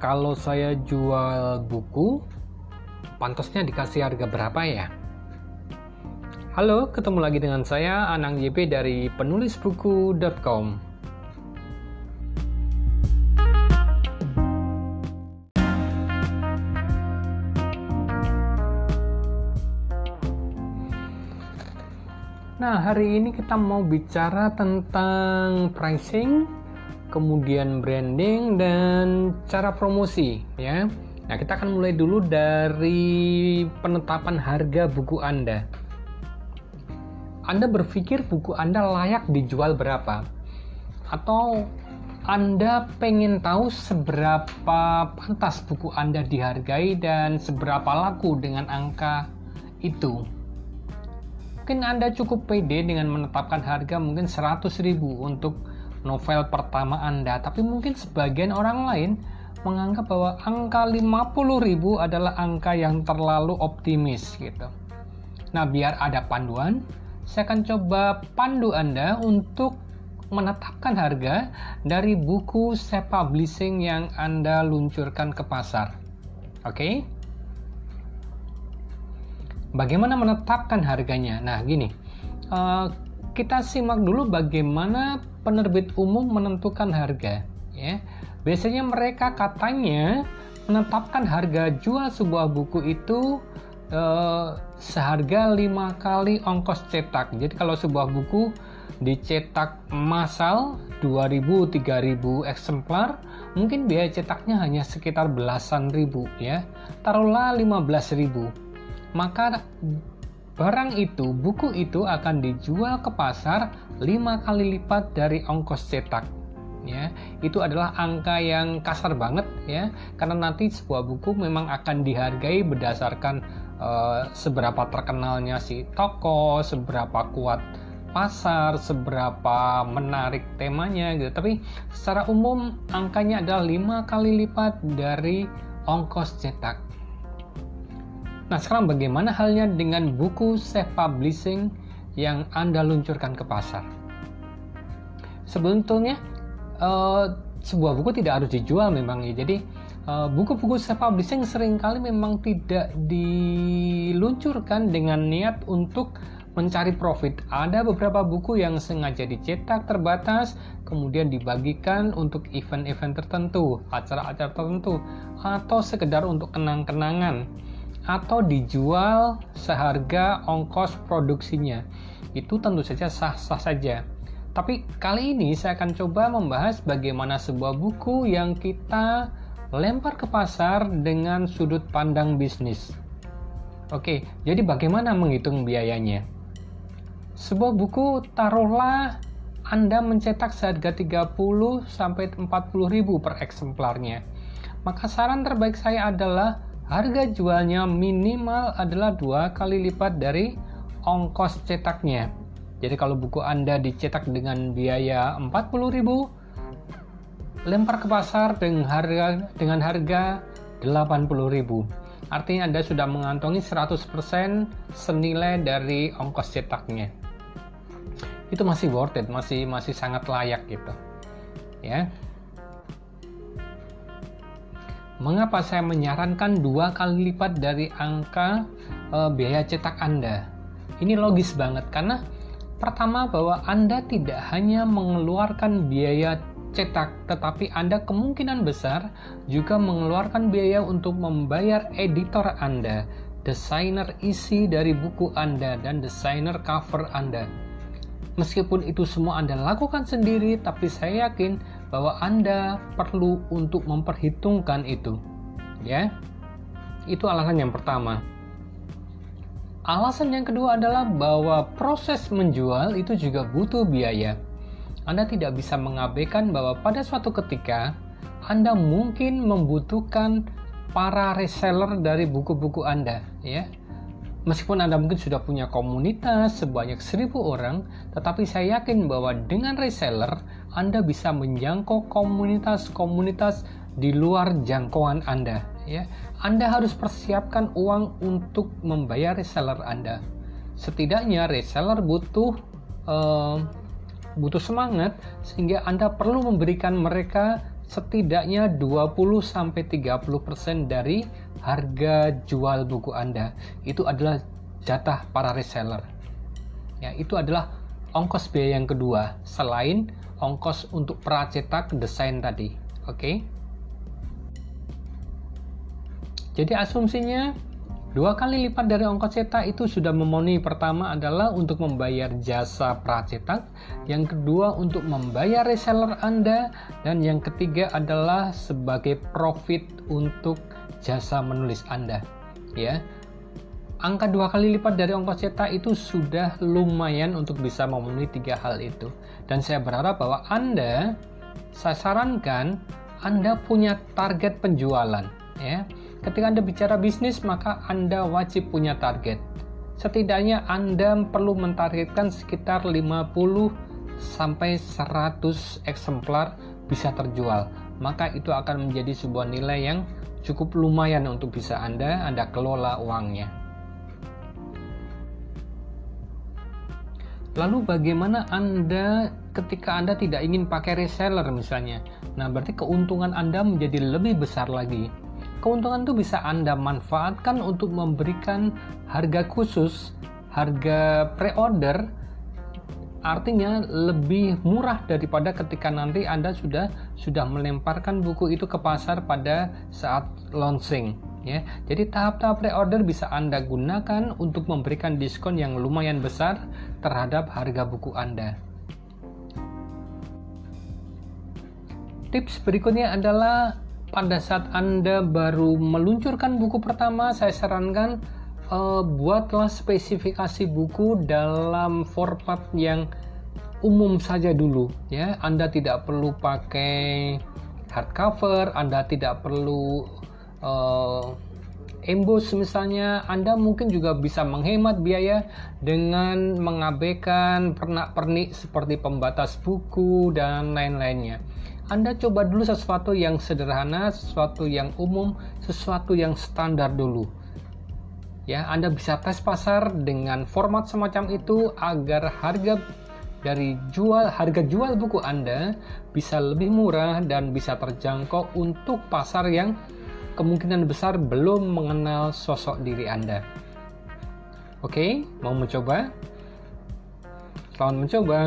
kalau saya jual buku, pantasnya dikasih harga berapa ya? Halo, ketemu lagi dengan saya Anang YP dari penulisbuku.com. Nah, hari ini kita mau bicara tentang pricing, kemudian branding dan cara promosi ya. Nah, kita akan mulai dulu dari penetapan harga buku Anda. Anda berpikir buku Anda layak dijual berapa? Atau Anda pengen tahu seberapa pantas buku Anda dihargai dan seberapa laku dengan angka itu? mungkin Anda cukup pede dengan menetapkan harga mungkin 100 ribu untuk novel pertama Anda, tapi mungkin sebagian orang lain menganggap bahwa angka 50 ribu adalah angka yang terlalu optimis gitu. Nah, biar ada panduan, saya akan coba pandu Anda untuk menetapkan harga dari buku self publishing yang Anda luncurkan ke pasar. Oke? Okay? Bagaimana menetapkan harganya? Nah, gini, uh, kita simak dulu bagaimana penerbit umum menentukan harga. Ya, biasanya mereka katanya menetapkan harga jual sebuah buku itu uh, seharga lima kali ongkos cetak. Jadi kalau sebuah buku dicetak massal 2000 3000 eksemplar mungkin biaya cetaknya hanya sekitar belasan ribu ya taruhlah 15 ribu maka barang itu, buku itu akan dijual ke pasar 5 kali lipat dari ongkos cetak. Ya, itu adalah angka yang kasar banget ya, karena nanti sebuah buku memang akan dihargai berdasarkan uh, seberapa terkenalnya si toko, seberapa kuat pasar, seberapa menarik temanya gitu. Tapi secara umum angkanya adalah 5 kali lipat dari ongkos cetak. Nah, sekarang bagaimana halnya dengan buku self-publishing yang Anda luncurkan ke pasar? Sebetulnya, uh, sebuah buku tidak harus dijual memang ya. Jadi, uh, buku-buku self-publishing sering kali memang tidak diluncurkan dengan niat untuk mencari profit. Ada beberapa buku yang sengaja dicetak terbatas, kemudian dibagikan untuk event-event tertentu, acara-acara tertentu, atau sekedar untuk kenang-kenangan atau dijual seharga ongkos produksinya. Itu tentu saja sah-sah saja. Tapi kali ini saya akan coba membahas bagaimana sebuah buku yang kita lempar ke pasar dengan sudut pandang bisnis. Oke, jadi bagaimana menghitung biayanya? Sebuah buku taruhlah Anda mencetak seharga 30 sampai 40 ribu per eksemplarnya. Maka saran terbaik saya adalah harga jualnya minimal adalah dua kali lipat dari ongkos cetaknya. Jadi kalau buku Anda dicetak dengan biaya 40.000, lempar ke pasar dengan harga dengan harga 80.000. Artinya Anda sudah mengantongi 100% senilai dari ongkos cetaknya. Itu masih worth it, masih masih sangat layak gitu. Ya. Mengapa saya menyarankan dua kali lipat dari angka e, biaya cetak Anda? Ini logis banget karena pertama bahwa Anda tidak hanya mengeluarkan biaya cetak, tetapi Anda kemungkinan besar juga mengeluarkan biaya untuk membayar editor Anda, desainer isi dari buku Anda, dan desainer cover Anda. Meskipun itu semua Anda lakukan sendiri, tapi saya yakin bahwa Anda perlu untuk memperhitungkan itu. Ya. Itu alasan yang pertama. Alasan yang kedua adalah bahwa proses menjual itu juga butuh biaya. Anda tidak bisa mengabaikan bahwa pada suatu ketika Anda mungkin membutuhkan para reseller dari buku-buku Anda, ya. Meskipun Anda mungkin sudah punya komunitas sebanyak seribu orang, tetapi saya yakin bahwa dengan reseller anda bisa menjangkau komunitas-komunitas di luar jangkauan Anda. Ya, Anda harus persiapkan uang untuk membayar reseller Anda. Setidaknya reseller butuh uh, butuh semangat sehingga Anda perlu memberikan mereka setidaknya 20-30% dari harga jual buku Anda. Itu adalah jatah para reseller. Ya, itu adalah ongkos biaya yang kedua selain ongkos untuk pracetak desain tadi. Oke. Okay? Jadi asumsinya Dua kali lipat dari ongkos cetak itu sudah memenuhi pertama adalah untuk membayar jasa pracetak, yang kedua untuk membayar reseller Anda, dan yang ketiga adalah sebagai profit untuk jasa menulis Anda. Ya, angka dua kali lipat dari ongkos cetak itu sudah lumayan untuk bisa memenuhi tiga hal itu. Dan saya berharap bahwa Anda, saya sarankan Anda punya target penjualan, ya Ketika Anda bicara bisnis, maka Anda wajib punya target. Setidaknya Anda perlu mentargetkan sekitar 50 sampai 100 eksemplar bisa terjual. Maka itu akan menjadi sebuah nilai yang cukup lumayan untuk bisa Anda Anda kelola uangnya. Lalu bagaimana Anda ketika Anda tidak ingin pakai reseller misalnya? Nah, berarti keuntungan Anda menjadi lebih besar lagi keuntungan itu bisa Anda manfaatkan untuk memberikan harga khusus, harga pre-order artinya lebih murah daripada ketika nanti Anda sudah sudah melemparkan buku itu ke pasar pada saat launching ya. Jadi tahap-tahap pre-order bisa Anda gunakan untuk memberikan diskon yang lumayan besar terhadap harga buku Anda. Tips berikutnya adalah pada saat Anda baru meluncurkan buku pertama, saya sarankan uh, buatlah spesifikasi buku dalam format yang umum saja dulu ya. Anda tidak perlu pakai hardcover, Anda tidak perlu uh, emboss misalnya, Anda mungkin juga bisa menghemat biaya dengan mengabaikan pernak-pernik seperti pembatas buku dan lain-lainnya. Anda coba dulu sesuatu yang sederhana, sesuatu yang umum, sesuatu yang standar dulu. Ya, Anda bisa tes pasar dengan format semacam itu agar harga dari jual harga jual buku Anda bisa lebih murah dan bisa terjangkau untuk pasar yang kemungkinan besar belum mengenal sosok diri Anda. Oke, mau mencoba? Selamat mencoba.